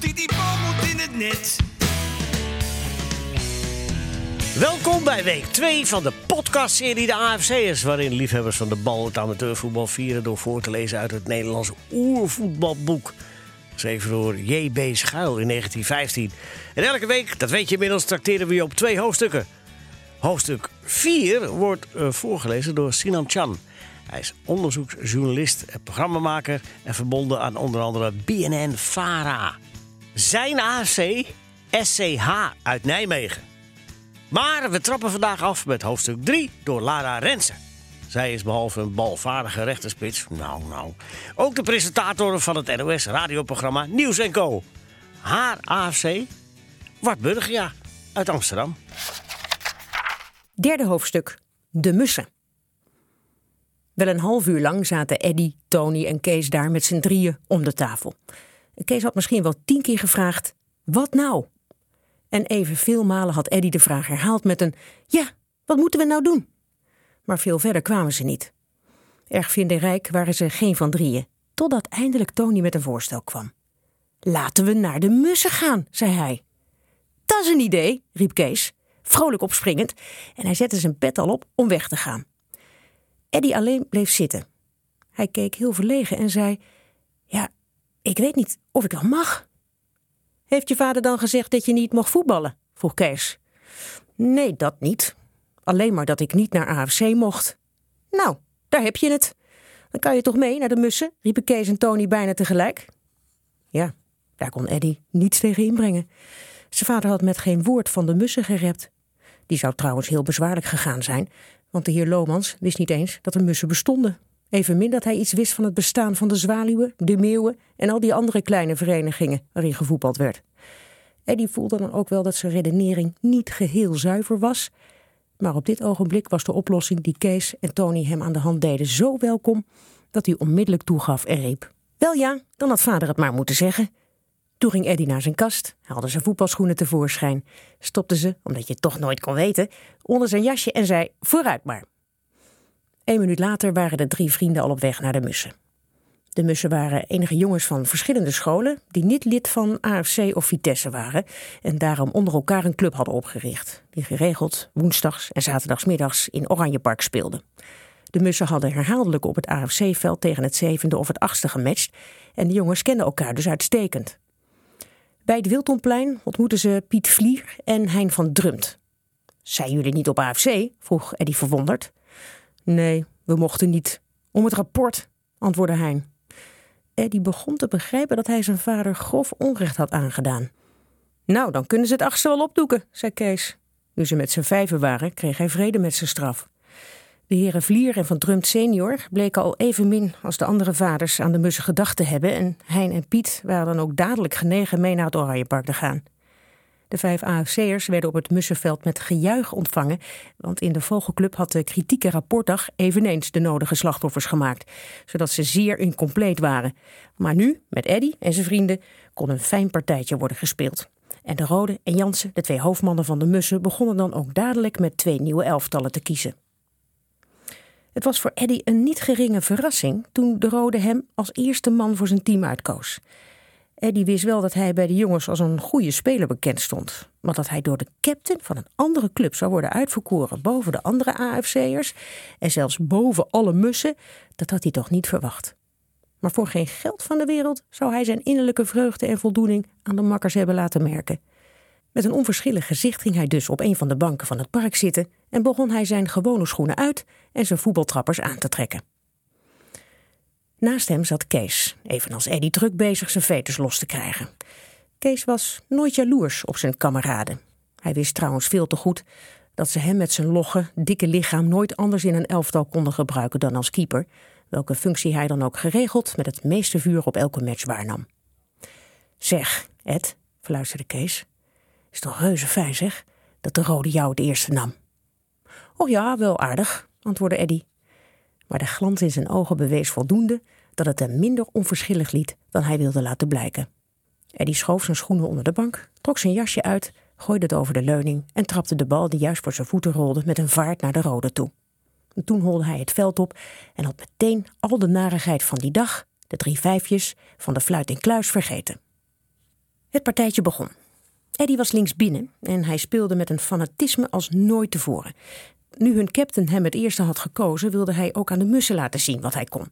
die, die bal moet in het net. Welkom bij week 2 van de podcastserie De AFC'ers... waarin liefhebbers van de bal het amateurvoetbal vieren... door voor te lezen uit het Nederlands oervoetbalboek. Geschreven door J.B. Schuil in 1915. En elke week, dat weet je inmiddels, tracteren we je op twee hoofdstukken. Hoofdstuk 4 wordt eh, voorgelezen door Sinan Chan. Hij is onderzoeksjournalist programmamaker... en verbonden aan onder andere BNN-VARA. Zijn AFC, SCH uit Nijmegen. Maar we trappen vandaag af met hoofdstuk 3 door Lara Rensen. Zij is behalve een balvaardige rechterspits, nou nou, ook de presentator van het NOS radioprogramma Nieuws Co. Haar AFC, Wart Burgia uit Amsterdam. Derde hoofdstuk. De mussen. Wel een half uur lang zaten Eddy, Tony en Kees daar met z'n drieën om de tafel. Kees had misschien wel tien keer gevraagd: wat nou? En evenveel malen had Eddy de vraag herhaald met een: ja, wat moeten we nou doen? Maar veel verder kwamen ze niet. Erg vindingrijk waren ze geen van drieën, totdat eindelijk Tony met een voorstel kwam. Laten we naar de mussen gaan, zei hij. Dat is een idee, riep Kees, vrolijk opspringend, en hij zette zijn pet al op om weg te gaan. Eddy alleen bleef zitten. Hij keek heel verlegen en zei: Ja, ik weet niet of ik wel mag. Heeft je vader dan gezegd dat je niet mocht voetballen? vroeg Kees. Nee, dat niet. Alleen maar dat ik niet naar AFC mocht. Nou, daar heb je het. Dan kan je toch mee naar de mussen? riepen Kees en Tony bijna tegelijk. Ja, daar kon Eddy niets tegen inbrengen. Zijn vader had met geen woord van de mussen gerept. Die zou trouwens heel bezwaarlijk gegaan zijn, want de heer Lomans wist niet eens dat er mussen bestonden. Evenmin dat hij iets wist van het bestaan van de zwaluwen, de meeuwen en al die andere kleine verenigingen waarin gevoetbald werd. Eddie voelde dan ook wel dat zijn redenering niet geheel zuiver was. Maar op dit ogenblik was de oplossing die Kees en Tony hem aan de hand deden zo welkom dat hij onmiddellijk toegaf en riep: Wel ja, dan had vader het maar moeten zeggen. Toen ging Eddie naar zijn kast, haalde zijn voetbalschoenen tevoorschijn, stopte ze, omdat je het toch nooit kon weten, onder zijn jasje en zei: Vooruit maar. Een minuut later waren de drie vrienden al op weg naar de mussen. De mussen waren enige jongens van verschillende scholen die niet lid van AFC of Vitesse waren en daarom onder elkaar een club hadden opgericht, die geregeld woensdags en zaterdagsmiddags in Oranjepark speelde. De mussen hadden herhaaldelijk op het AFC-veld tegen het zevende of het achtste gematcht en de jongens kenden elkaar dus uitstekend. Bij het Wiltonplein ontmoetten ze Piet Vlier en Hein van Drumt. Zijn jullie niet op AFC? vroeg Eddie verwonderd. Nee, we mochten niet. Om het rapport, antwoordde Hein. Eddie begon te begrijpen dat hij zijn vader grof onrecht had aangedaan. Nou, dan kunnen ze het achtste wel opdoeken, zei Kees. Nu ze met z'n vijven waren, kreeg hij vrede met zijn straf. De heren Vlier en Van Drumt senior bleken al evenmin als de andere vaders aan de mussen gedacht te hebben en Hein en Piet waren dan ook dadelijk genegen mee naar het Oranjepark te gaan. De vijf AFC'ers werden op het Mussenveld met gejuich ontvangen, want in de Vogelclub had de kritieke rapportdag eveneens de nodige slachtoffers gemaakt, zodat ze zeer incompleet waren. Maar nu, met Eddy en zijn vrienden, kon een fijn partijtje worden gespeeld. En de Rode en Jansen, de twee hoofdmannen van de Mussen, begonnen dan ook dadelijk met twee nieuwe elftallen te kiezen. Het was voor Eddy een niet geringe verrassing toen de Rode hem als eerste man voor zijn team uitkoos. Eddie wist wel dat hij bij de jongens als een goede speler bekend stond. Maar dat hij door de captain van een andere club zou worden uitverkoren boven de andere AFC'ers en zelfs boven alle mussen, dat had hij toch niet verwacht. Maar voor geen geld van de wereld zou hij zijn innerlijke vreugde en voldoening aan de makkers hebben laten merken. Met een onverschillig gezicht ging hij dus op een van de banken van het park zitten en begon hij zijn gewone schoenen uit en zijn voetbaltrappers aan te trekken. Naast hem zat Kees, evenals Eddie druk bezig zijn veters los te krijgen. Kees was nooit jaloers op zijn kameraden. Hij wist trouwens veel te goed dat ze hem met zijn logge, dikke lichaam nooit anders in een elftal konden gebruiken dan als keeper, welke functie hij dan ook geregeld met het meeste vuur op elke match waarnam. Zeg, Ed, fluisterde Kees, is toch reuze fijn zeg, dat de rode jou het eerste nam. Och ja, wel aardig, antwoordde Eddie maar de glans in zijn ogen bewees voldoende dat het hem minder onverschillig liet dan hij wilde laten blijken. Eddie schoof zijn schoenen onder de bank, trok zijn jasje uit, gooide het over de leuning en trapte de bal die juist voor zijn voeten rolde met een vaart naar de rode toe. toen holde hij het veld op en had meteen al de narigheid van die dag, de drie vijfjes van de fluit in kluis vergeten. Het partijtje begon. Eddie was links binnen en hij speelde met een fanatisme als nooit tevoren. Nu hun captain hem het eerste had gekozen, wilde hij ook aan de mussen laten zien wat hij kon.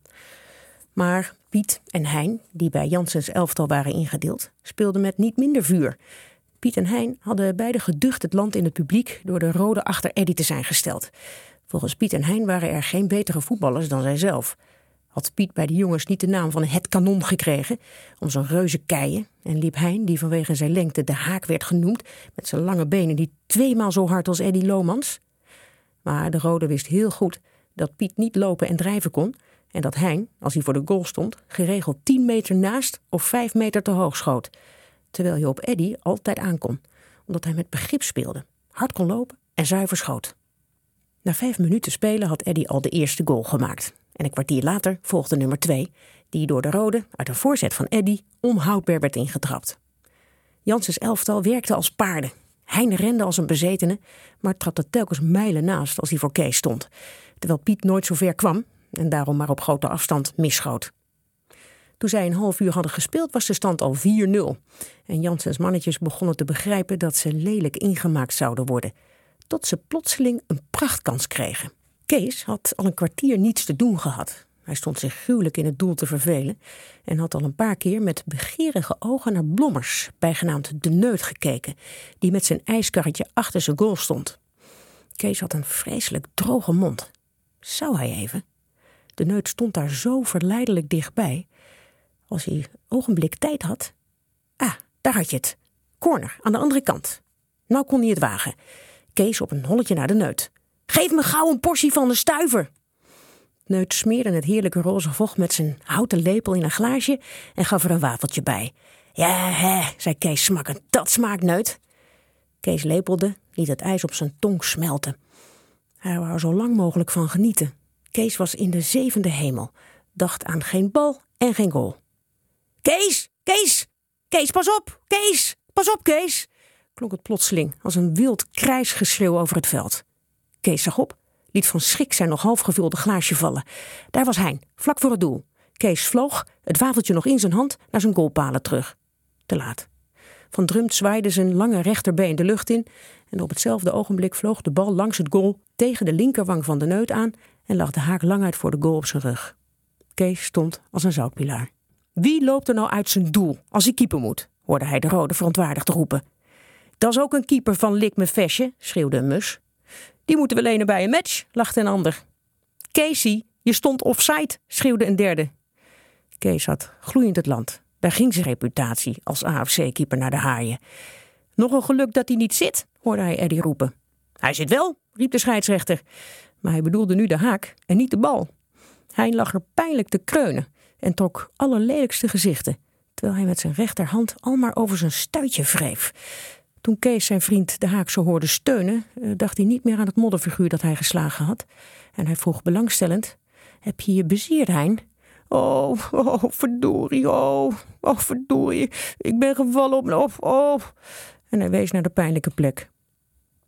Maar Piet en Hein, die bij Jansens elftal waren ingedeeld, speelden met niet minder vuur. Piet en Hein hadden beide geducht het land in het publiek door de rode achter Eddie te zijn gesteld. Volgens Piet en Hein waren er geen betere voetballers dan zijzelf. Had Piet bij de jongens niet de naam van het kanon gekregen om zijn reuze keien en liep Hein, die vanwege zijn lengte de haak werd genoemd, met zijn lange benen die tweemaal zo hard als Eddie Lomans? Maar de rode wist heel goed dat Piet niet lopen en drijven kon en dat Hein, als hij voor de goal stond, geregeld 10 meter naast of 5 meter te hoog schoot. Terwijl je op Eddy altijd aankon, omdat hij met begrip speelde, hard kon lopen en zuiver schoot. Na vijf minuten spelen had Eddy al de eerste goal gemaakt. En een kwartier later volgde nummer 2, die door de rode uit een voorzet van Eddy onhoudbaar werd ingetrapt. Janssens elftal werkte als paarden. Hein rende als een bezetene, maar trapte telkens mijlen naast als hij voor Kees stond. Terwijl Piet nooit zo ver kwam en daarom maar op grote afstand misschoot. Toen zij een half uur hadden gespeeld, was de stand al 4-0. En Janssens mannetjes begonnen te begrijpen dat ze lelijk ingemaakt zouden worden. Tot ze plotseling een prachtkans kregen. Kees had al een kwartier niets te doen gehad. Hij stond zich gruwelijk in het doel te vervelen en had al een paar keer met begeerige ogen naar Blommers, bijgenaamd de Neut, gekeken, die met zijn ijskarretje achter zijn goal stond. Kees had een vreselijk droge mond. Zou hij even? De neut stond daar zo verleidelijk dichtbij. Als hij ogenblik tijd had. Ah, daar had je het. Corner, aan de andere kant. Nou kon hij het wagen. Kees op een holletje naar de neut. Geef me gauw een portie van de stuiver. Neut smeerde het heerlijke roze vocht met zijn houten lepel in een glaasje en gaf er een wafeltje bij. Ja, hè, zei Kees smakkend, dat smaakt neut. Kees lepelde, liet het ijs op zijn tong smelten. Hij wou er zo lang mogelijk van genieten. Kees was in de zevende hemel, dacht aan geen bal en geen goal. Kees, Kees, Kees, pas op, Kees, pas op, Kees, klonk het plotseling als een wild krijsgeschreeuw over het veld. Kees zag op, liet van schrik zijn nog half gevulde glaasje vallen. Daar was Hein, vlak voor het doel. Kees vloog, het wafeltje nog in zijn hand, naar zijn goalpalen terug. Te laat. Van Drumt zwaaide zijn lange rechterbeen de lucht in en op hetzelfde ogenblik vloog de bal langs het goal tegen de linkerwang van de neut aan en lag de haak lang uit voor de goal op zijn rug. Kees stond als een zoutpilaar. Wie loopt er nou uit zijn doel als hij keeper moet? hoorde hij de rode verontwaardigd roepen. Dat is ook een keeper van lik me vestje, schreeuwde een mus. Die moeten we lenen bij een match, lachte een ander. Casey, je stond offside, schreeuwde een derde. Kees had gloeiend het land. Daar ging zijn reputatie als AFC-keeper naar de haaien. Nog een geluk dat hij niet zit, hoorde hij Eddie roepen. Hij zit wel, riep de scheidsrechter. Maar hij bedoelde nu de haak en niet de bal. Hij lag er pijnlijk te kreunen en trok allerlelijkste gezichten, terwijl hij met zijn rechterhand al maar over zijn stuitje wreef. Toen Kees zijn vriend de haak zo hoorde steunen, eh, dacht hij niet meer aan het modderfiguur dat hij geslagen had. En hij vroeg belangstellend: Heb je je bezierd, Hein? Oh, oh, verdorie, oh, oh, verdorie. Ik ben gevallen op, oh, oh. En hij wees naar de pijnlijke plek.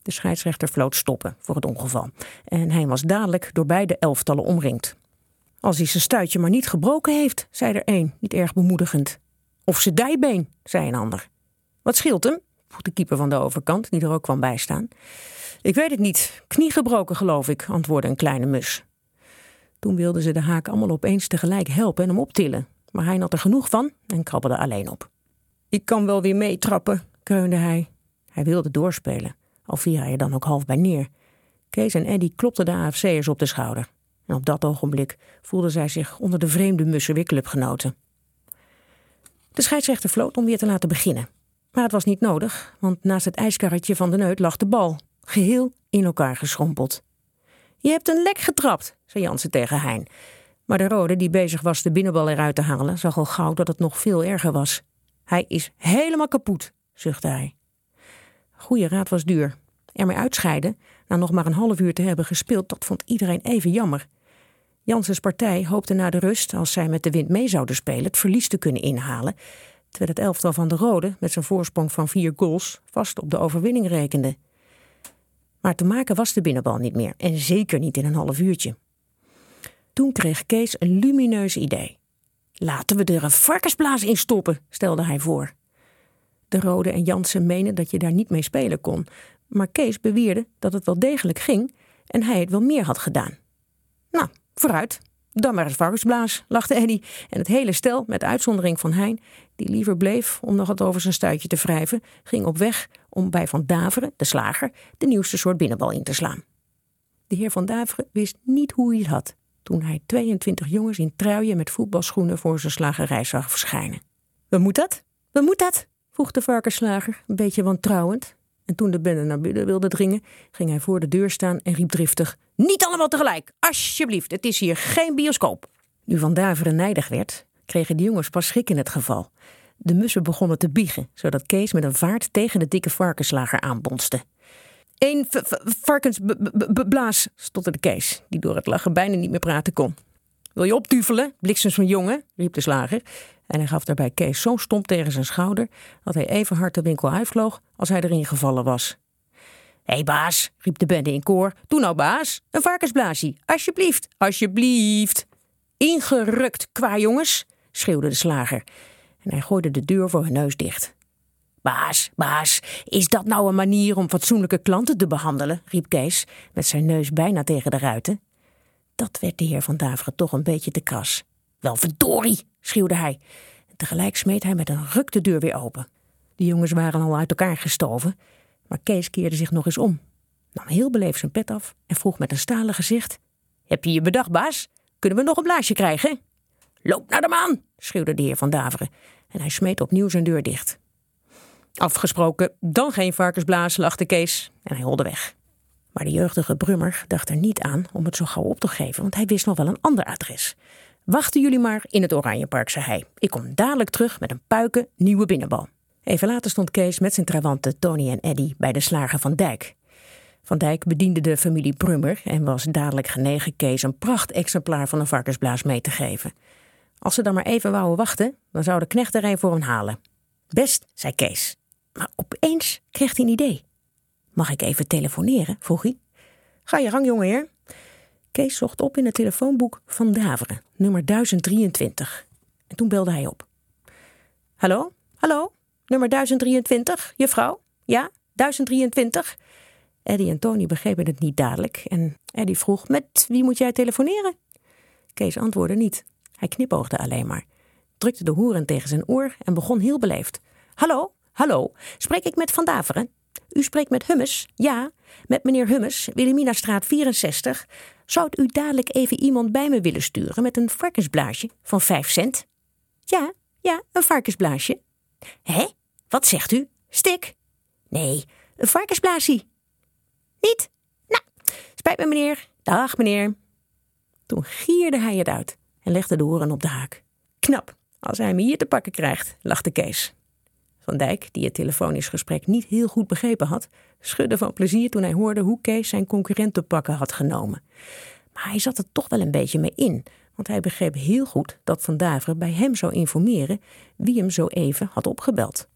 De scheidsrechter floot stoppen voor het ongeval. En hij was dadelijk door beide elftallen omringd. Als hij zijn stuitje maar niet gebroken heeft, zei er een, niet erg bemoedigend. Of zijn dijbeen, zei een ander. Wat scheelt hem? De keeper van de overkant, die er ook kwam bijstaan. Ik weet het niet. Knie gebroken, geloof ik, antwoordde een kleine mus. Toen wilden ze de haak allemaal opeens tegelijk helpen en hem optillen. Maar hij had er genoeg van en krabbelde alleen op. Ik kan wel weer meetrappen, kreunde hij. Hij wilde doorspelen, al viel hij er dan ook half bij neer. Kees en Eddy klopten de AFC'ers op de schouder. En op dat ogenblik voelden zij zich onder de vreemde mussen weer clubgenoten. De scheidsrechter floot om weer te laten beginnen. Maar het was niet nodig, want naast het ijskarretje van de neut lag de bal, geheel in elkaar geschrompeld. Je hebt een lek getrapt, zei Jansen tegen Hein. Maar de rode, die bezig was de binnenbal eruit te halen, zag al gauw dat het nog veel erger was. Hij is helemaal kapot, zuchtte hij. Goeie raad was duur. Ermee uitscheiden, na nog maar een half uur te hebben gespeeld, dat vond iedereen even jammer. Janssens partij hoopte na de rust, als zij met de wind mee zouden spelen, het verlies te kunnen inhalen. Terwijl het elftal van de Rode, met zijn voorsprong van vier goals, vast op de overwinning rekende. Maar te maken was de binnenbal niet meer, en zeker niet in een half uurtje. Toen kreeg Kees een lumineus idee. Laten we er een varkensblaas in stoppen, stelde hij voor. De Rode en Jansen menen dat je daar niet mee spelen kon. Maar Kees beweerde dat het wel degelijk ging en hij het wel meer had gedaan. Nou, vooruit. Dan maar eens varkensblaas, lachte Eddy. En het hele stel, met uitzondering van Hein, die liever bleef om nog wat over zijn stuitje te wrijven, ging op weg om bij Van Daveren, de slager, de nieuwste soort binnenbal in te slaan. De heer Van Daveren wist niet hoe hij het had toen hij 22 jongens in truien met voetbalschoenen voor zijn slagerij zag verschijnen. We moet dat? We moet dat? vroeg de varkensslager, een beetje wantrouwend. En toen de bende naar binnen wilde dringen, ging hij voor de deur staan en riep driftig: Niet allemaal tegelijk, alsjeblieft, het is hier geen bioscoop. Nu Van Daveren nijdig werd, kregen de jongens pas schrik in het geval. De mussen begonnen te biegen, zodat Kees met een vaart tegen de dikke varkenslager aanbonste. Eén varkensblaas, stotterde Kees, die door het lachen bijna niet meer praten kon. Wil je opduvelen, bliksems van jongen? riep de slager. En hij gaf daarbij Kees zo stomp tegen zijn schouder dat hij even hard de winkel uitvloog als hij erin gevallen was. Hé hey baas, riep de bende in koor. Doe nou baas, een varkensblaasje, alsjeblieft, alsjeblieft. Ingerukt, qua jongens, schreeuwde de slager. En hij gooide de deur voor hun neus dicht. Baas, baas, is dat nou een manier om fatsoenlijke klanten te behandelen? riep Kees, met zijn neus bijna tegen de ruiten. Dat werd de heer van Daveren toch een beetje te kras. Wel verdorie, schreeuwde hij. En tegelijk smeet hij met een ruk de deur weer open. De jongens waren al uit elkaar gestoven, maar Kees keerde zich nog eens om, nam heel beleefd zijn pet af en vroeg met een stalen gezicht: Heb je je bedacht, baas? Kunnen we nog een blaasje krijgen? Loop naar de maan, schreeuwde de heer van Daveren en hij smeet opnieuw zijn deur dicht. Afgesproken, dan geen varkensblaas, lachte Kees en hij holde weg. Maar de jeugdige Brummer dacht er niet aan om het zo gauw op te geven, want hij wist nog wel een ander adres. Wachten jullie maar in het Oranjepark, zei hij. Ik kom dadelijk terug met een puiken nieuwe binnenbal. Even later stond Kees met zijn trawanten Tony en Eddy bij de slager van Dijk. Van Dijk bediende de familie Brummer en was dadelijk genegen Kees een prachtexemplaar van een varkensblaas mee te geven. Als ze dan maar even wouden wachten, dan zou de knecht er een voor hem halen. Best, zei Kees. Maar opeens kreeg hij een idee. Mag ik even telefoneren? vroeg hij. Ga je gang, jongeheer. Kees zocht op in het telefoonboek van Daveren, nummer 1023. En toen belde hij op. Hallo? Hallo? Nummer 1023, juffrouw? Ja, 1023? Eddie en Tony begrepen het niet dadelijk en Eddie vroeg: Met wie moet jij telefoneren? Kees antwoordde niet. Hij knipoogde alleen maar, drukte de hoeren tegen zijn oor en begon heel beleefd: Hallo, hallo, spreek ik met Van Daveren? U spreekt met Hummes? Ja, met meneer Hummes, Wilhelminastraat 64. Zou u dadelijk even iemand bij me willen sturen met een varkensblaasje van 5 cent? Ja, ja, een varkensblaasje. Hé, wat zegt u? Stik? Nee, een varkensblaasje. Niet? Nou, spijt me meneer. Dag meneer. Toen gierde hij het uit en legde de horen op de haak. Knap, als hij me hier te pakken krijgt, lachte Kees. Van Dijk, die het telefonisch gesprek niet heel goed begrepen had, schudde van plezier toen hij hoorde hoe Kees zijn concurrent te pakken had genomen. Maar hij zat er toch wel een beetje mee in, want hij begreep heel goed dat Van Daveren bij hem zou informeren wie hem zo even had opgebeld.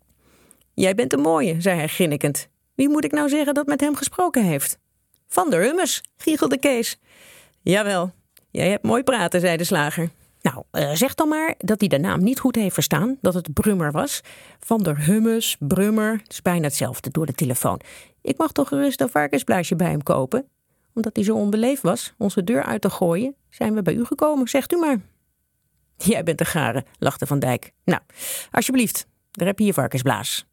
Jij bent een mooie, zei hij grinnikend. Wie moet ik nou zeggen dat met hem gesproken heeft? Van der Hummes, giechelde Kees. Jawel, jij hebt mooi praten, zei de slager. Nou, uh, zeg dan maar dat hij de naam niet goed heeft verstaan, dat het Brummer was. Van der Hummus, Brummer, het is bijna hetzelfde door de telefoon. Ik mag toch gerust een varkensblaasje bij hem kopen? Omdat hij zo onbeleefd was onze deur uit te gooien, zijn we bij u gekomen, zegt u maar. Jij bent de gare, lachte Van Dijk. Nou, alsjeblieft, daar heb je je varkensblaas.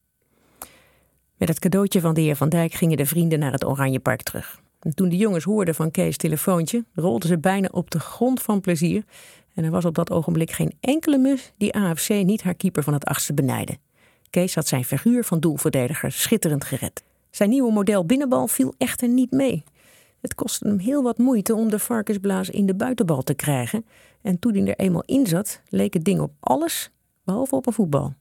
Met het cadeautje van de heer Van Dijk gingen de vrienden naar het Oranjepark terug. En toen de jongens hoorden van Kees' telefoontje, rolden ze bijna op de grond van plezier en er was op dat ogenblik geen enkele mus die AFC niet haar keeper van het achtste benijde. Kees had zijn figuur van doelverdediger schitterend gered. Zijn nieuwe model binnenbal viel echter niet mee. Het kostte hem heel wat moeite om de varkensblaas in de buitenbal te krijgen. En toen hij er eenmaal in zat, leek het ding op alles behalve op een voetbal.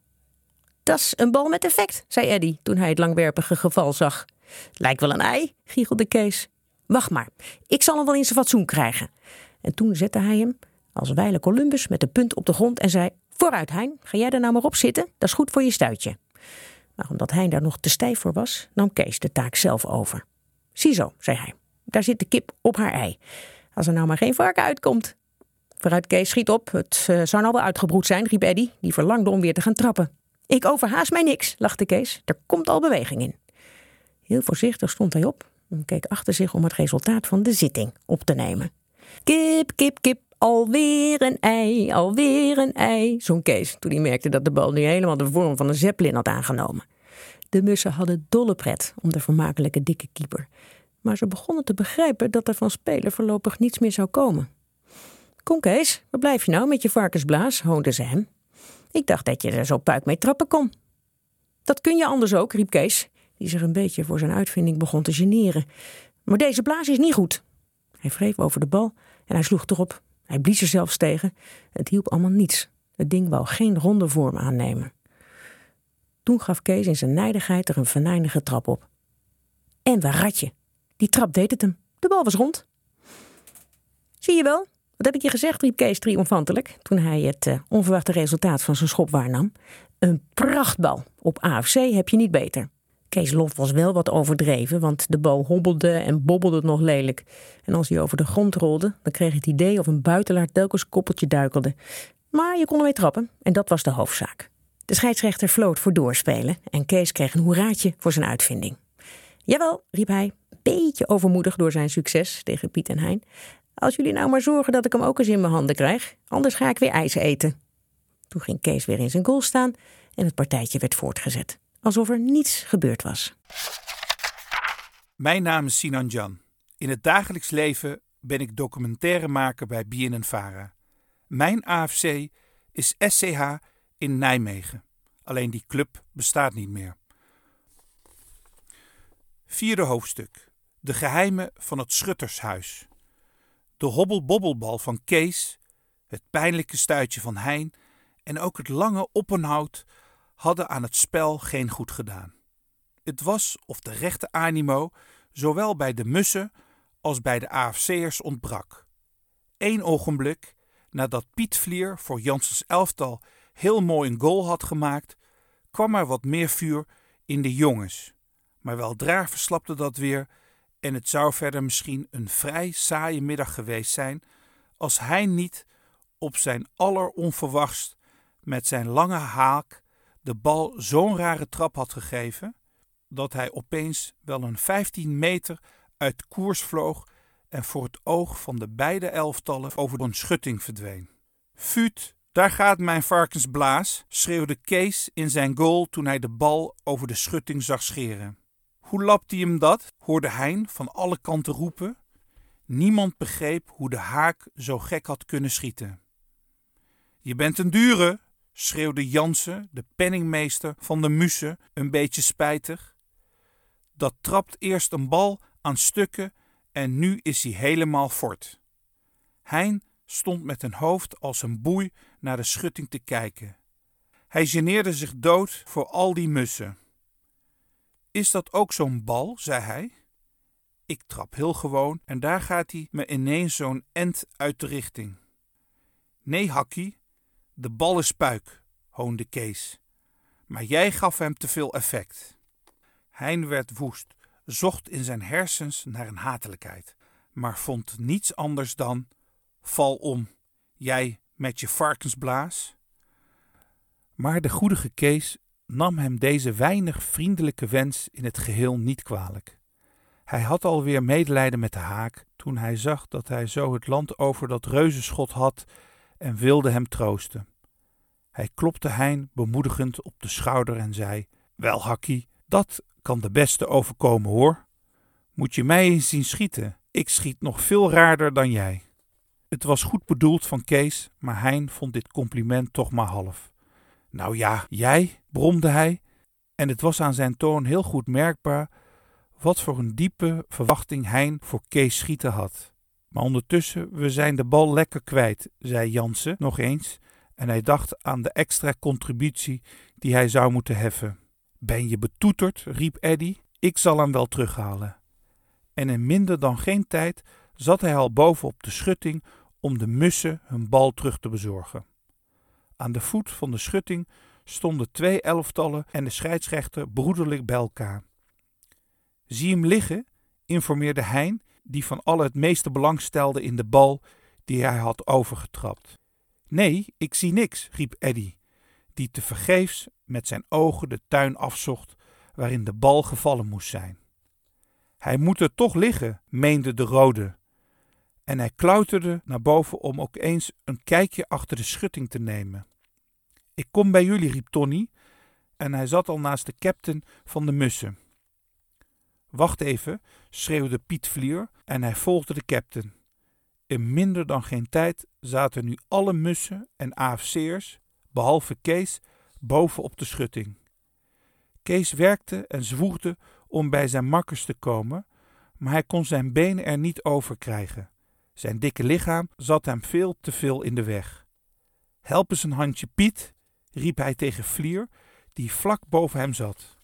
Dat is een bal met effect, zei Eddy toen hij het langwerpige geval zag. Lijkt wel een ei, giechelde Kees. Wacht maar, ik zal hem wel in zijn fatsoen krijgen. En toen zette hij hem, als wijle Columbus met de punt op de grond en zei: Vooruit, Hein, ga jij er nou maar op zitten? Dat is goed voor je stuitje. Maar omdat Hein daar nog te stijf voor was, nam Kees de taak zelf over. Ziezo, zei hij, daar zit de kip op haar ei. Als er nou maar geen varken uitkomt. Vooruit Kees, schiet op. Het uh, zou nou wel uitgebroed zijn, riep Eddy, die verlangde om weer te gaan trappen. Ik overhaast mij niks, lachte Kees. Er komt al beweging in. Heel voorzichtig stond hij op en keek achter zich om het resultaat van de zitting op te nemen. Kip, kip, kip, alweer een ei, alweer een ei, zong Kees toen hij merkte dat de bal nu helemaal de vorm van een zeppelin had aangenomen. De mussen hadden dolle pret om de vermakelijke dikke keeper. Maar ze begonnen te begrijpen dat er van spelen voorlopig niets meer zou komen. Kom Kees, waar blijf je nou met je varkensblaas? hoonde ze hem. Ik dacht dat je er zo puik mee trappen kon. Dat kun je anders ook, riep Kees, die zich een beetje voor zijn uitvinding begon te generen. Maar deze blaas is niet goed. Hij wreef over de bal en hij sloeg erop. Hij blies er zelfs tegen. Het hielp allemaal niets. Het ding wou geen ronde vorm aannemen. Toen gaf Kees in zijn nijdigheid er een venijnige trap op. En waar ratje? Die trap deed het hem. De bal was rond. Zie je wel? Wat heb ik je gezegd, riep Kees triomfantelijk toen hij het uh, onverwachte resultaat van zijn schop waarnam. Een prachtbal. Op AFC heb je niet beter. Kees lof was wel wat overdreven, want de bal hobbelde en bobbelde nog lelijk. En als hij over de grond rolde, dan kreeg het idee of een buitelaar telkens koppeltje duikelde. Maar je kon ermee trappen en dat was de hoofdzaak. De scheidsrechter floot voor doorspelen en Kees kreeg een hoeraatje voor zijn uitvinding. Jawel, riep hij, beetje overmoedig door zijn succes tegen Piet en Hein. Als jullie nou maar zorgen dat ik hem ook eens in mijn handen krijg, anders ga ik weer ijs eten. Toen ging Kees weer in zijn goal staan en het partijtje werd voortgezet. Alsof er niets gebeurd was. Mijn naam is Sinan Jan. In het dagelijks leven ben ik documentairemaker bij BNNVARA. Mijn AFC is SCH in Nijmegen. Alleen die club bestaat niet meer. Vierde hoofdstuk. De geheimen van het Schuttershuis. De hobbelbobbelbal van Kees, het pijnlijke stuitje van Hein en ook het lange oppenhout hadden aan het spel geen goed gedaan. Het was of de rechte animo zowel bij de mussen als bij de AFC'ers ontbrak. Eén ogenblik nadat Piet Vlier voor Janssens elftal heel mooi een goal had gemaakt, kwam er wat meer vuur in de jongens. Maar weldra verslapte dat weer en het zou verder misschien een vrij saaie middag geweest zijn als hij niet op zijn alleronverwachtst met zijn lange haak de bal zo'n rare trap had gegeven dat hij opeens wel een 15 meter uit koers vloog en voor het oog van de beide elftallen over een schutting verdween. Fuut, daar gaat mijn varkensblaas, schreeuwde Kees in zijn goal toen hij de bal over de schutting zag scheren. Hoe lapt hij hem dat? hoorde Hein van alle kanten roepen. Niemand begreep hoe de haak zo gek had kunnen schieten. Je bent een dure, schreeuwde Jansen, de penningmeester van de Musse, een beetje spijtig. Dat trapt eerst een bal aan stukken en nu is hij helemaal fort. Hein stond met een hoofd als een boei naar de schutting te kijken. Hij geneerde zich dood voor al die mussen. Is dat ook zo'n bal? zei hij. Ik trap heel gewoon en daar gaat hij me ineens zo'n end uit de richting. Nee, Hakkie, de bal is puik, hoonde Kees. Maar jij gaf hem te veel effect. Hein werd woest, zocht in zijn hersens naar een hatelijkheid, maar vond niets anders dan: val om, jij met je varkensblaas. Maar de goedige Kees nam hem deze weinig vriendelijke wens in het geheel niet kwalijk. Hij had alweer medelijden met de haak toen hij zag dat hij zo het land over dat reuzenschot had en wilde hem troosten. Hij klopte Hein bemoedigend op de schouder en zei: Wel, Hakkie, dat kan de beste overkomen hoor. Moet je mij eens zien schieten? Ik schiet nog veel raarder dan jij. Het was goed bedoeld van Kees, maar Hein vond dit compliment toch maar half. Nou ja, jij, bromde hij, en het was aan zijn toon heel goed merkbaar wat voor een diepe verwachting Hein voor Kees schieten had. Maar ondertussen, we zijn de bal lekker kwijt, zei Jansen nog eens, en hij dacht aan de extra contributie die hij zou moeten heffen. Ben je betoeterd? riep Eddy. Ik zal hem wel terughalen. En in minder dan geen tijd zat hij al boven op de schutting om de mussen hun bal terug te bezorgen. Aan de voet van de schutting stonden twee elftallen en de scheidsrechter broederlijk bij elkaar. Zie hem liggen, informeerde Hein, die van alle het meeste belang stelde in de bal die hij had overgetrapt. Nee, ik zie niks, riep Eddy, die tevergeefs met zijn ogen de tuin afzocht waarin de bal gevallen moest zijn. Hij moet er toch liggen, meende de rode. En hij klauterde naar boven om ook eens een kijkje achter de schutting te nemen. Ik kom bij jullie, riep Tony, en hij zat al naast de captain van de mussen. Wacht even, schreeuwde Piet Vlier en hij volgde de captain. In minder dan geen tijd zaten nu alle mussen en AFC'ers, behalve Kees, boven op de schutting. Kees werkte en zwoegde om bij zijn makkers te komen, maar hij kon zijn benen er niet over krijgen. Zijn dikke lichaam zat hem veel te veel in de weg. Help eens een handje, Piet, riep hij tegen Vlier, die vlak boven hem zat.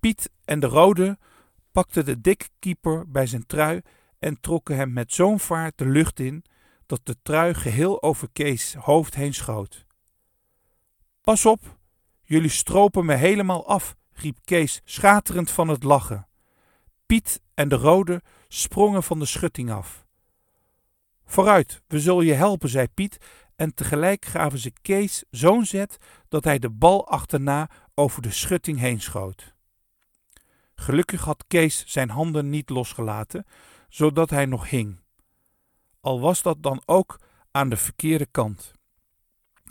Piet en de Rode pakten de dikke keeper bij zijn trui en trokken hem met zo'n vaart de lucht in dat de trui geheel over Kees hoofd heen schoot. Pas op, jullie stropen me helemaal af, riep Kees schaterend van het lachen. Piet en de Rode sprongen van de schutting af. Vooruit, we zullen je helpen, zei Piet, en tegelijk gaven ze Kees zo'n zet dat hij de bal achterna over de schutting heen schoot. Gelukkig had Kees zijn handen niet losgelaten, zodat hij nog hing. Al was dat dan ook aan de verkeerde kant.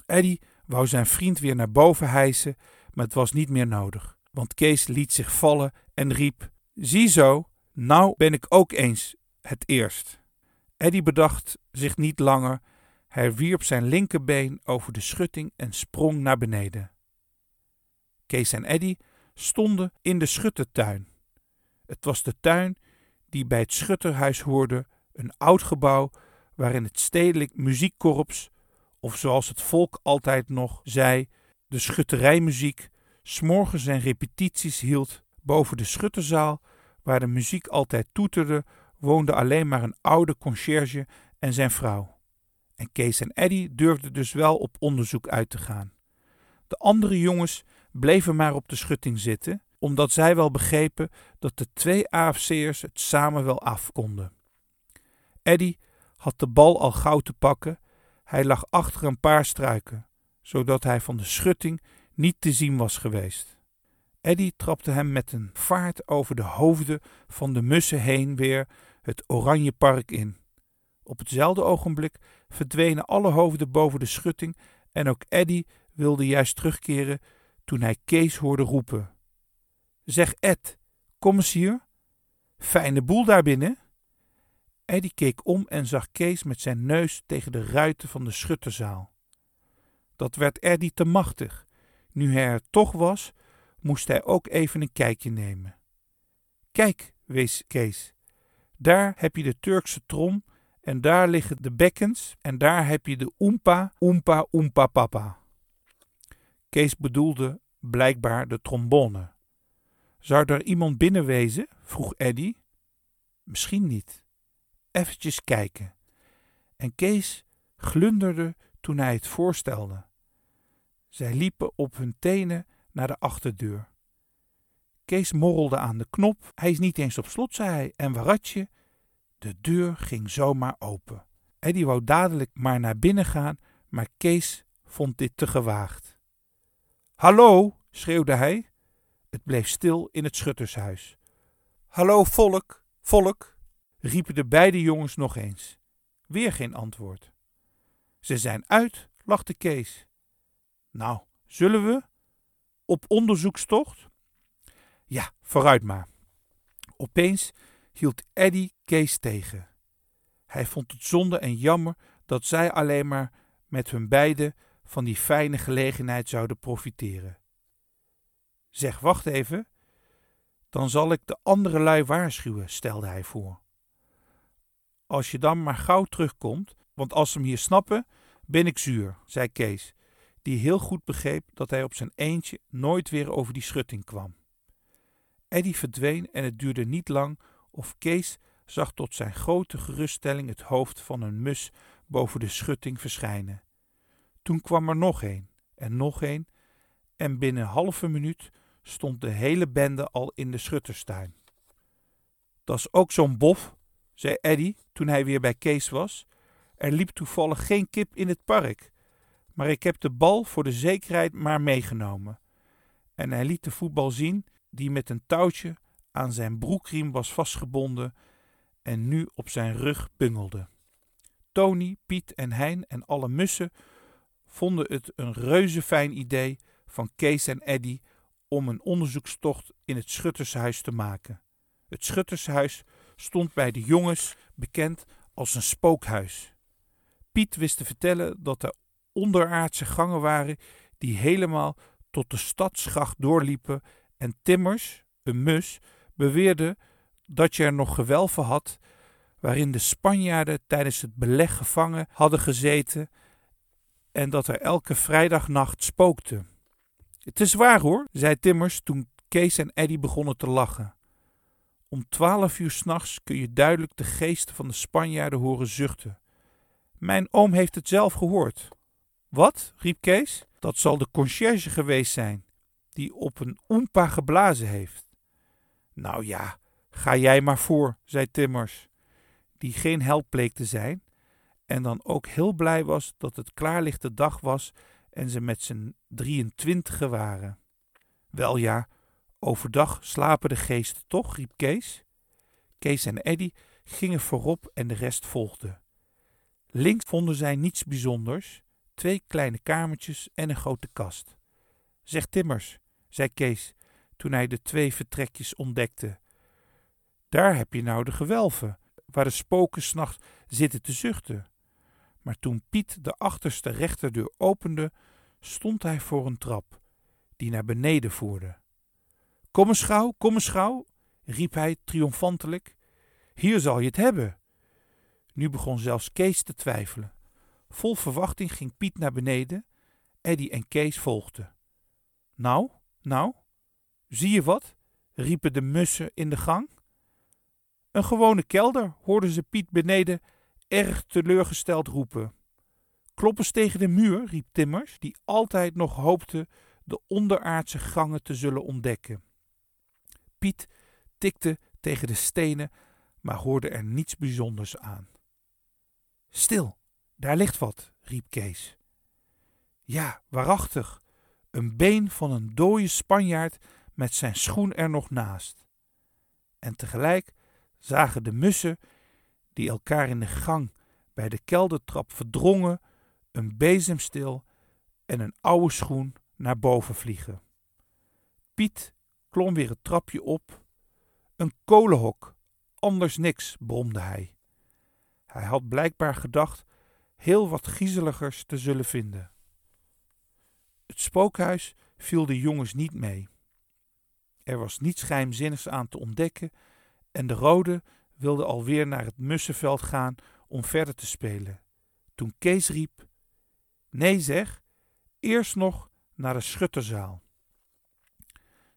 Eddy wou zijn vriend weer naar boven hijsen, maar het was niet meer nodig, want Kees liet zich vallen en riep: Ziezo, nou ben ik ook eens het eerst. Eddy bedacht zich niet langer. Hij wierp zijn linkerbeen over de schutting en sprong naar beneden. Kees en Eddy stonden in de schuttertuin. Het was de tuin die bij het schutterhuis hoorde, een oud gebouw waarin het stedelijk muziekkorps, of zoals het volk altijd nog zei, de schutterijmuziek, s'morgens zijn repetities hield. Boven de schutterzaal, waar de muziek altijd toeterde, woonde alleen maar een oude conciërge en zijn vrouw. En Kees en Eddy durfden dus wel op onderzoek uit te gaan. De andere jongens bleven maar op de schutting zitten, omdat zij wel begrepen dat de twee AFC'ers het samen wel afkonden. Eddy had de bal al gauw te pakken. Hij lag achter een paar struiken, zodat hij van de schutting niet te zien was geweest. Eddy trapte hem met een vaart over de hoofden van de mussen heen weer het oranje park in. Op hetzelfde ogenblik verdwenen alle hoofden boven de schutting en ook Eddy wilde juist terugkeren toen hij Kees hoorde roepen. Zeg Ed, kom eens hier. Fijne boel daar binnen. Eddy keek om en zag Kees met zijn neus tegen de ruiten van de schutterzaal. Dat werd Eddy te machtig. Nu hij er toch was, moest hij ook even een kijkje nemen. Kijk, wees Kees, daar heb je de Turkse trom en daar liggen de bekkens en daar heb je de oempa, oempa, oempa papa. Kees bedoelde blijkbaar de trombone. Zou er iemand binnen wezen? vroeg Eddy. Misschien niet. Eventjes kijken. En Kees glunderde toen hij het voorstelde. Zij liepen op hun tenen naar de achterdeur. Kees morrelde aan de knop. Hij is niet eens op slot, zei hij. En waaratje? De deur ging zomaar open. Eddy wou dadelijk maar naar binnen gaan, maar Kees vond dit te gewaagd. Hallo, schreeuwde hij. Het bleef stil in het schuttershuis. Hallo, volk, volk, riepen de beide jongens nog eens. Weer geen antwoord. Ze zijn uit, lachte Kees. Nou, zullen we? Op onderzoekstocht? Ja, vooruit maar. Opeens hield Eddy Kees tegen. Hij vond het zonde en jammer dat zij alleen maar met hun beiden van die fijne gelegenheid zouden profiteren. Zeg, wacht even. Dan zal ik de andere lui waarschuwen, stelde hij voor. Als je dan maar gauw terugkomt, want als ze hem hier snappen, ben ik zuur, zei Kees, die heel goed begreep dat hij op zijn eentje nooit weer over die schutting kwam. Eddy verdween en het duurde niet lang of Kees zag tot zijn grote geruststelling het hoofd van een mus boven de schutting verschijnen. Toen kwam er nog een en nog een, en binnen halve minuut stond de hele bende al in de schutterstuin. Dat is ook zo'n bof, zei Eddy toen hij weer bij Kees was. er liep toevallig geen kip in het park. Maar ik heb de bal voor de zekerheid maar meegenomen. En hij liet de voetbal zien die met een touwtje aan zijn broekriem was vastgebonden en nu op zijn rug bungelde. Tony, Piet en Hein en alle mussen vonden het een reuze fijn idee van Kees en Eddy om een onderzoekstocht in het schuttershuis te maken. Het schuttershuis stond bij de jongens bekend als een spookhuis. Piet wist te vertellen dat er onderaardse gangen waren die helemaal tot de stadsgracht doorliepen en Timmers, een mus, beweerde dat je er nog gewelven had waarin de Spanjaarden tijdens het beleg gevangen hadden gezeten en dat er elke vrijdagnacht spookte. Het is waar hoor, zei Timmers toen Kees en Eddy begonnen te lachen. Om twaalf uur s'nachts kun je duidelijk de geesten van de Spanjaarden horen zuchten. Mijn oom heeft het zelf gehoord. Wat? riep Kees. Dat zal de conciërge geweest zijn, die op een oempa geblazen heeft. Nou ja, ga jij maar voor, zei Timmers, die geen held bleek te zijn, en dan ook heel blij was dat het klaarlichte dag was en ze met z'n drieëntwintigen waren. Wel ja, overdag slapen de geesten toch, riep Kees. Kees en Eddy gingen voorop en de rest volgde. Links vonden zij niets bijzonders, twee kleine kamertjes en een grote kast. Zeg Timmers, zei Kees toen hij de twee vertrekjes ontdekte. Daar heb je nou de gewelven, waar de spoken s'nachts zitten te zuchten. Maar toen Piet de achterste rechterdeur opende, stond hij voor een trap die naar beneden voerde. Kom eens gauw, kom eens gauw, riep hij triomfantelijk. Hier zal je het hebben. Nu begon zelfs Kees te twijfelen. Vol verwachting ging Piet naar beneden. Eddy en Kees volgden. Nou, nou, zie je wat? riepen de mussen in de gang. Een gewone kelder, hoorden ze Piet beneden erg teleurgesteld roepen. Klop eens tegen de muur, riep Timmers, die altijd nog hoopte de onderaardse gangen te zullen ontdekken. Piet tikte tegen de stenen, maar hoorde er niets bijzonders aan. Stil, daar ligt wat, riep Kees. Ja, waarachtig, een been van een dode Spanjaard met zijn schoen er nog naast. En tegelijk zagen de mussen, die elkaar in de gang bij de keldertrap verdrongen, een bezemstil en een oude schoen naar boven vliegen. Piet klom weer het trapje op. Een kolenhok, anders niks, bromde hij. Hij had blijkbaar gedacht heel wat griezeligers te zullen vinden. Het spookhuis viel de jongens niet mee. Er was niets geheimzinnigs aan te ontdekken en de rode wilde alweer naar het mussenveld gaan om verder te spelen. Toen Kees riep: Nee, zeg, eerst nog naar de schutterzaal.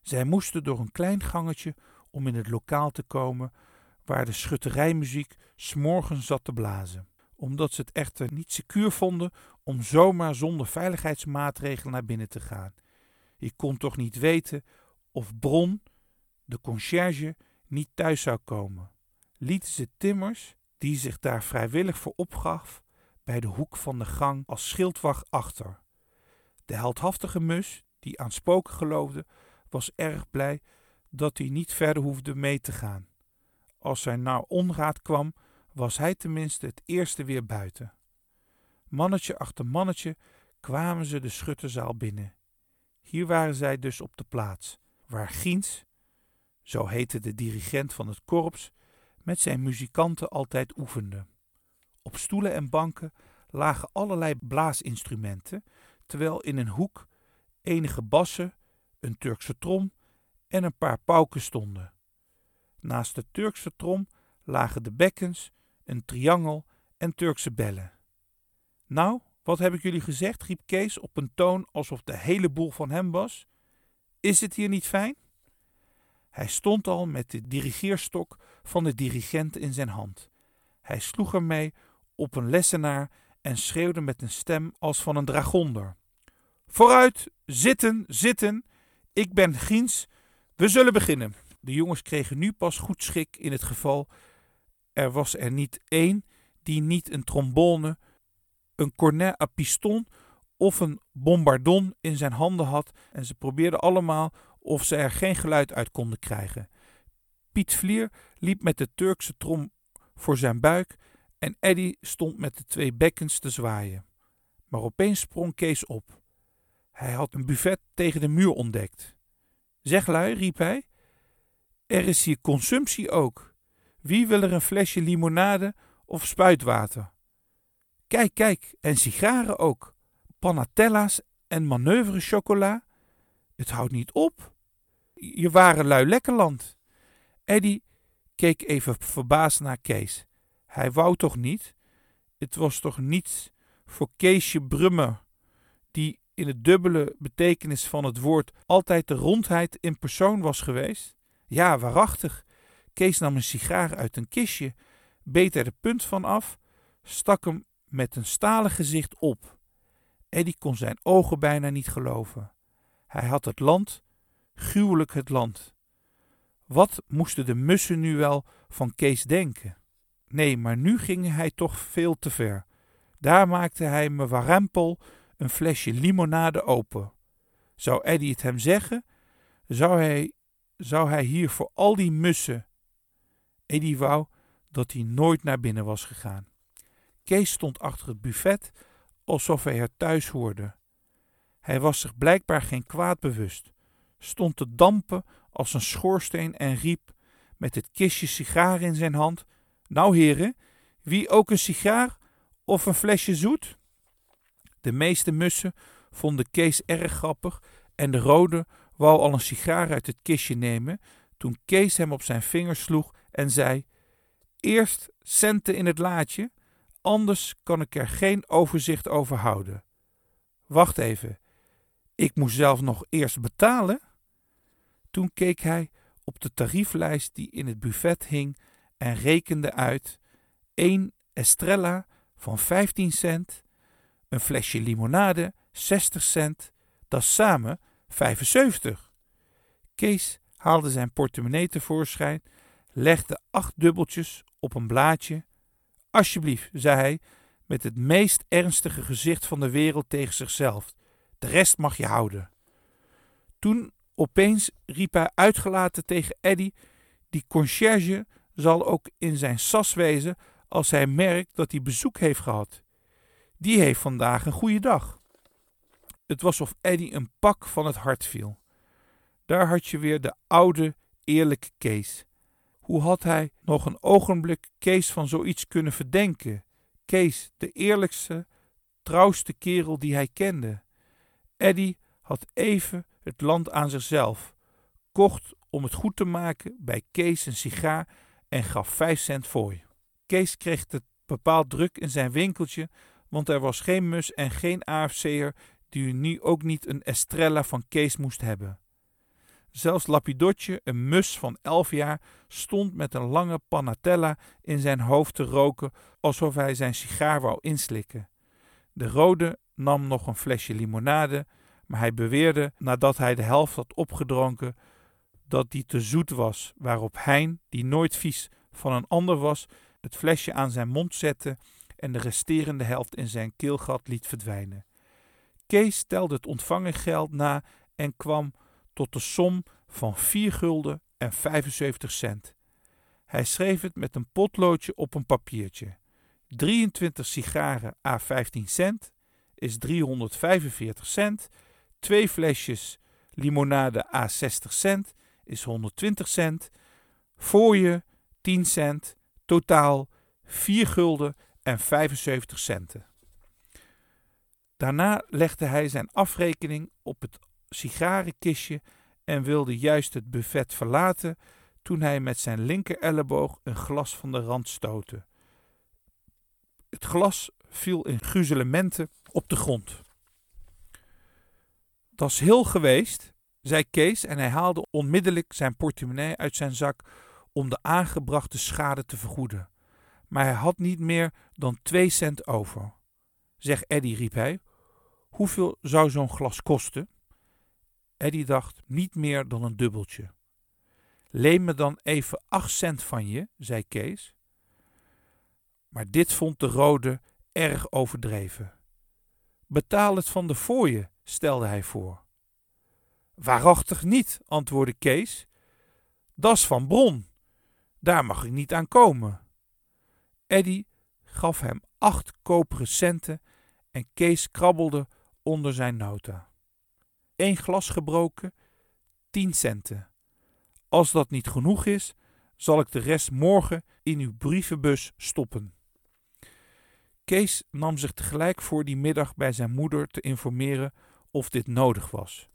Zij moesten door een klein gangetje om in het lokaal te komen waar de schutterijmuziek s'morgens zat te blazen. Omdat ze het echter niet secuur vonden om zomaar zonder veiligheidsmaatregelen naar binnen te gaan. Je kon toch niet weten of Bron, de conciërge, niet thuis zou komen. Lieten ze Timmers, die zich daar vrijwillig voor opgaf, bij de hoek van de gang als schildwacht achter. De heldhaftige mus, die aan spoken geloofde, was erg blij dat hij niet verder hoefde mee te gaan. Als er nou onraad kwam, was hij tenminste het eerste weer buiten. Mannetje achter mannetje kwamen ze de schutterzaal binnen. Hier waren zij dus op de plaats, waar Giens, zo heette de dirigent van het korps, met zijn muzikanten altijd oefende. Op stoelen en banken lagen allerlei blaasinstrumenten, terwijl in een hoek enige bassen, een Turkse trom en een paar pauken stonden. Naast de Turkse trom lagen de bekkens, een triangel en Turkse bellen. Nou, wat heb ik jullie gezegd? riep Kees op een toon alsof de hele boel van hem was. Is het hier niet fijn? Hij stond al met de dirigeerstok van de dirigent in zijn hand. Hij sloeg ermee op een lessenaar en schreeuwde met een stem als van een dragonder. Vooruit, zitten, zitten. Ik ben Giens. We zullen beginnen. De jongens kregen nu pas goed schik in het geval er was er niet één die niet een trombone, een cornet à piston of een bombardon in zijn handen had en ze probeerden allemaal of ze er geen geluid uit konden krijgen. Piet Vlier liep met de Turkse trom voor zijn buik en Eddy stond met de twee bekkens te zwaaien. Maar opeens sprong Kees op. Hij had een buffet tegen de muur ontdekt. Zeg lui, riep hij, er is hier consumptie ook. Wie wil er een flesje limonade of spuitwater? Kijk, kijk, en sigaren ook. Panatella's en manoeuvre chocola. Het houdt niet op. Je waren lui lekkerland. Eddy keek even verbaasd naar Kees. Hij wou toch niet? Het was toch niets voor Keesje Brummer, die in het dubbele betekenis van het woord altijd de rondheid in persoon was geweest? Ja, waarachtig. Kees nam een sigaar uit een kistje, beet er de punt van af, stak hem met een stalen gezicht op. Eddy kon zijn ogen bijna niet geloven. Hij had het land, gruwelijk het land. Wat moesten de mussen nu wel van Kees denken? Nee, maar nu ging hij toch veel te ver. Daar maakte hij me warempel een flesje limonade open. Zou Eddy het hem zeggen? Zou hij, zou hij hier voor al die mussen... Eddy wou dat hij nooit naar binnen was gegaan. Kees stond achter het buffet alsof hij er thuis hoorde. Hij was zich blijkbaar geen kwaad bewust, stond te dampen als een schoorsteen en riep met het kistje sigaar in zijn hand: Nou, heren, wie ook een sigaar of een flesje zoet? De meeste mussen vonden Kees erg grappig en de rode wou al een sigaar uit het kistje nemen toen Kees hem op zijn vinger sloeg en zei: Eerst centen in het laadje, anders kan ik er geen overzicht over houden. Wacht even, ik moest zelf nog eerst betalen? Toen keek hij op de tarieflijst die in het buffet hing en rekende uit: één Estrella van 15 cent, een flesje limonade 60 cent, dat samen 75. Kees haalde zijn portemonnee tevoorschijn, legde acht dubbeltjes op een blaadje. Alsjeblieft, zei hij met het meest ernstige gezicht van de wereld tegen zichzelf. De rest mag je houden. Toen opeens riep hij uitgelaten tegen Eddy: Die conciërge zal ook in zijn sas wezen als hij merkt dat hij bezoek heeft gehad. Die heeft vandaag een goede dag. Het was of Eddy een pak van het hart viel. Daar had je weer de oude, eerlijke Kees. Hoe had hij nog een ogenblik Kees van zoiets kunnen verdenken? Kees, de eerlijkste, trouwste kerel die hij kende. Eddy had even het land aan zichzelf, kocht om het goed te maken bij Kees een sigaar en gaf vijf cent voor. Kees kreeg het bepaald druk in zijn winkeltje, want er was geen mus en geen AFC'er die nu ook niet een Estrella van Kees moest hebben. Zelfs Lapidotje, een mus van elf jaar, stond met een lange panatella in zijn hoofd te roken alsof hij zijn sigaar wou inslikken. De rode nam nog een flesje limonade, maar hij beweerde nadat hij de helft had opgedronken dat die te zoet was, waarop Hein, die nooit vies van een ander was, het flesje aan zijn mond zette en de resterende helft in zijn keelgat liet verdwijnen. Kees telde het ontvangen geld na en kwam tot de som van 4 gulden en 75 cent. Hij schreef het met een potloodje op een papiertje. 23 sigaren à 15 cent is 345 cent. Twee flesjes limonade à 60 cent is 120 cent. Voor je 10 cent. Totaal 4 gulden en 75 centen. Daarna legde hij zijn afrekening op het sigarenkistje en wilde juist het buffet verlaten toen hij met zijn linker elleboog een glas van de rand stootte. Het glas viel in gruzelementen op de grond. Dat is heel geweest, zei Kees en hij haalde onmiddellijk zijn portemonnee uit zijn zak om de aangebrachte schade te vergoeden. Maar hij had niet meer dan twee cent over. Zeg Eddy, riep hij, hoeveel zou zo'n glas kosten? Eddy dacht niet meer dan een dubbeltje. Leen me dan even acht cent van je, zei Kees. Maar dit vond de rode erg overdreven. Betaal het van de fooien, stelde hij voor. Waarachtig niet, antwoordde Kees. Das van Bron. Daar mag ik niet aan komen. Eddy gaf hem acht koperen centen en Kees krabbelde onder zijn nota. Eén glas gebroken, tien centen. Als dat niet genoeg is, zal ik de rest morgen in uw brievenbus stoppen. Kees nam zich tegelijk voor die middag bij zijn moeder te informeren of dit nodig was.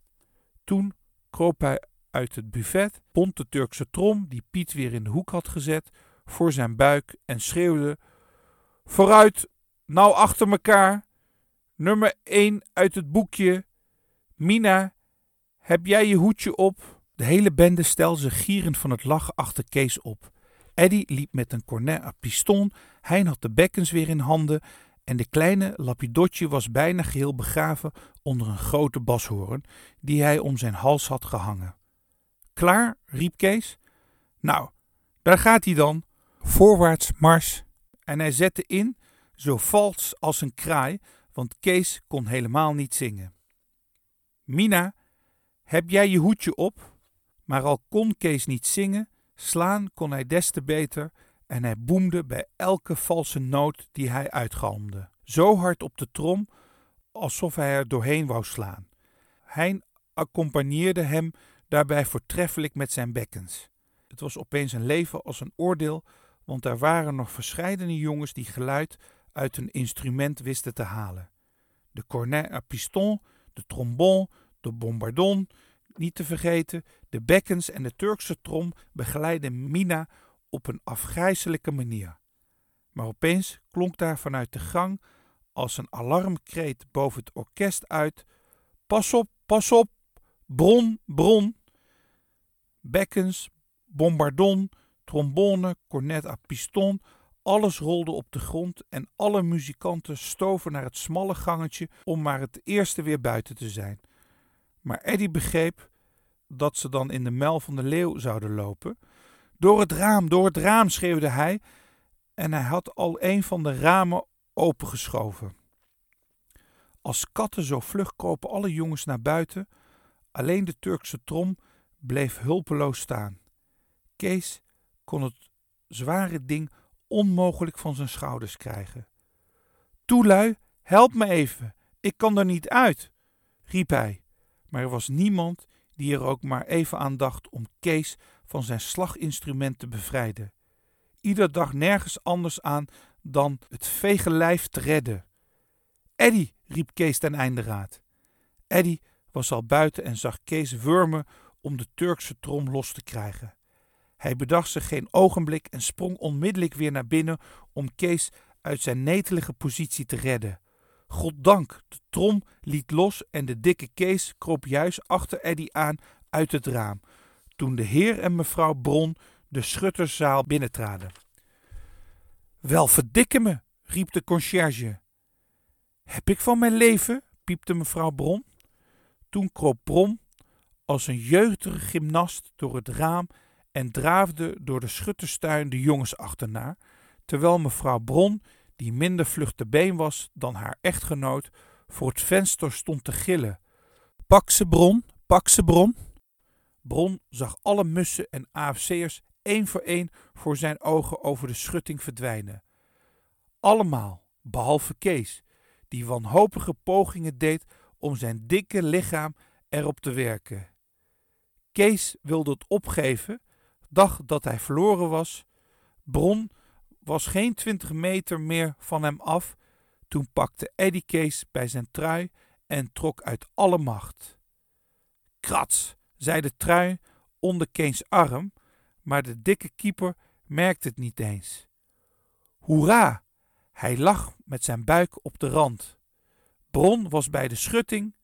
Toen kroop hij uit het buffet, bond de Turkse trom, die Piet weer in de hoek had gezet, voor zijn buik en schreeuwde: Vooruit, nou achter elkaar. Nummer 1 uit het boekje. Mina, heb jij je hoedje op? De hele bende stelde zich gierend van het lachen achter Kees op. Eddy liep met een cornet à piston, Hein had de bekkens weer in handen en de kleine lapidotje was bijna geheel begraven onder een grote bashoorn die hij om zijn hals had gehangen. Klaar? riep Kees. Nou, daar gaat hij dan. Voorwaarts mars. En hij zette in, zo vals als een kraai, want Kees kon helemaal niet zingen. Mina, heb jij je hoedje op? Maar al kon Kees niet zingen, slaan kon hij des te beter en hij boemde bij elke valse noot die hij uitgalmde. Zo hard op de trom alsof hij er doorheen wou slaan. Hein accompagneerde hem daarbij voortreffelijk met zijn bekkens. Het was opeens een leven als een oordeel, want er waren nog verscheidene jongens die geluid uit een instrument wisten te halen. De cornet à piston, de trombone, de bombardon, niet te vergeten, de bekkens en de Turkse trom begeleidden Mina op een afgrijzelijke manier. Maar opeens klonk daar vanuit de gang als een alarmkreet boven het orkest uit: Pas op, pas op, bron, bron. Bekkens, bombardon, trombone, cornet à piston, alles rolde op de grond en alle muzikanten stoven naar het smalle gangetje om maar het eerste weer buiten te zijn. Maar Eddy begreep dat ze dan in de mel van de leeuw zouden lopen. Door het raam, door het raam, schreeuwde hij, en hij had al een van de ramen opengeschoven. Als katten zo vlug kropen alle jongens naar buiten, alleen de Turkse trom bleef hulpeloos staan. Kees kon het zware ding onmogelijk van zijn schouders krijgen. Toelui, help me even, ik kan er niet uit, riep hij. Maar er was niemand die er ook maar even aan dacht om Kees van zijn slaginstrument te bevrijden. Ieder dacht nergens anders aan dan het vege lijf te redden. Eddy, riep Kees ten einde raad. Eddy was al buiten en zag Kees wurmen om de Turkse trom los te krijgen. Hij bedacht zich geen ogenblik en sprong onmiddellijk weer naar binnen om Kees uit zijn netelige positie te redden. Goddank, de trom liet los en de dikke Kees kroop juist achter Eddy aan uit het raam, toen de heer en mevrouw Bron de schutterszaal binnentraden. Wel verdikke me, riep de conciërge. Heb ik van mijn leven? piepte mevrouw Bron. Toen kroop Bron als een jeugdige gymnast door het raam en draafde door de schutterstuin de jongens achterna, terwijl mevrouw Bron, die minder vlug te been was dan haar echtgenoot, voor het venster stond te gillen. Pak ze Bron, pak ze Bron. Bron zag alle mussen en AFC'ers één voor één voor zijn ogen over de schutting verdwijnen. Allemaal, behalve Kees, die wanhopige pogingen deed om zijn dikke lichaam erop te werken. Kees wilde het opgeven, dacht dat hij verloren was. Bron was geen twintig meter meer van hem af. Toen pakte Eddie Kees bij zijn trui en trok uit alle macht. Krats, zei de trui onder Kees arm, maar de dikke keeper merkte het niet eens. Hoera! Hij lag met zijn buik op de rand. Bron was bij de schutting.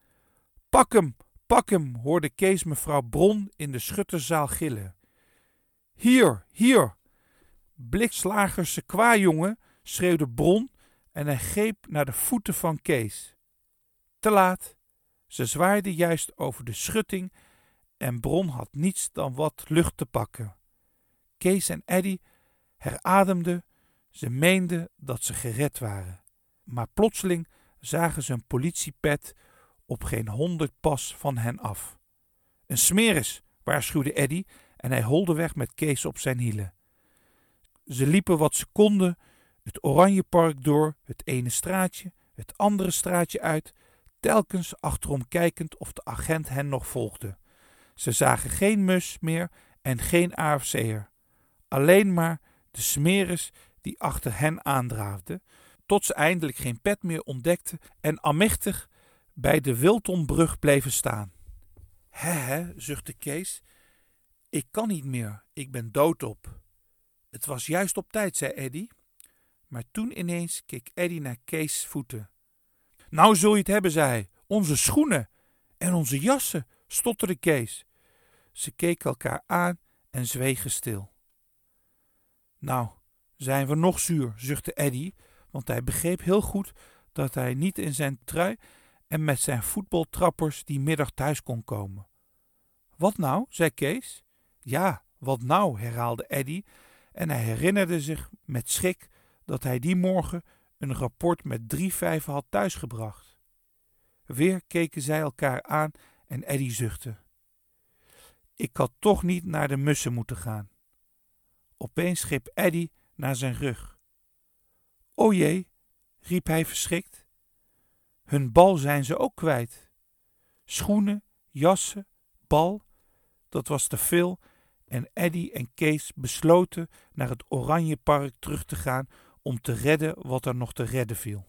Pak hem, pak hem, hoorde Kees mevrouw Bron in de schutterzaal gillen. Hier, hier! Blikslagerse kwajongen, schreeuwde Bron en hij greep naar de voeten van Kees. Te laat. Ze zwaaide juist over de schutting en Bron had niets dan wat lucht te pakken. Kees en Eddy herademden, Ze meenden dat ze gered waren. Maar plotseling zagen ze een politiepet op geen honderd pas van hen af. Een smeris, waarschuwde Eddy en hij holde weg met Kees op zijn hielen. Ze liepen wat ze konden het Oranjepark door, het ene straatje, het andere straatje uit, telkens achterom kijkend of de agent hen nog volgde. Ze zagen geen mus meer en geen AFC'er. Alleen maar de smeris die achter hen aandraafde, tot ze eindelijk geen pet meer ontdekten en amechtig bij de Wiltonbrug bleven staan. Hè, hè, zuchtte Kees. Ik kan niet meer, ik ben doodop. Het was juist op tijd, zei Eddy. Maar toen ineens keek Eddy naar Kees' voeten. Nou zul je het hebben, zei hij. Onze schoenen en onze jassen, stotterde Kees. Ze keken elkaar aan en zwegen stil. Nou, zijn we nog zuur, zuchtte Eddy, want hij begreep heel goed dat hij niet in zijn trui en met zijn voetbaltrappers die middag thuis kon komen. Wat nou? zei Kees. Ja, wat nou? herhaalde Eddy en hij herinnerde zich met schrik dat hij die morgen een rapport met drie vijven had thuisgebracht. Weer keken zij elkaar aan en Eddy zuchtte. Ik had toch niet naar de mussen moeten gaan. Opeens greep Eddy naar zijn rug. O jee, riep hij verschrikt. Hun bal zijn ze ook kwijt. Schoenen, jassen, bal, dat was te veel en Eddy en Kees besloten naar het Oranjepark terug te gaan om te redden wat er nog te redden viel.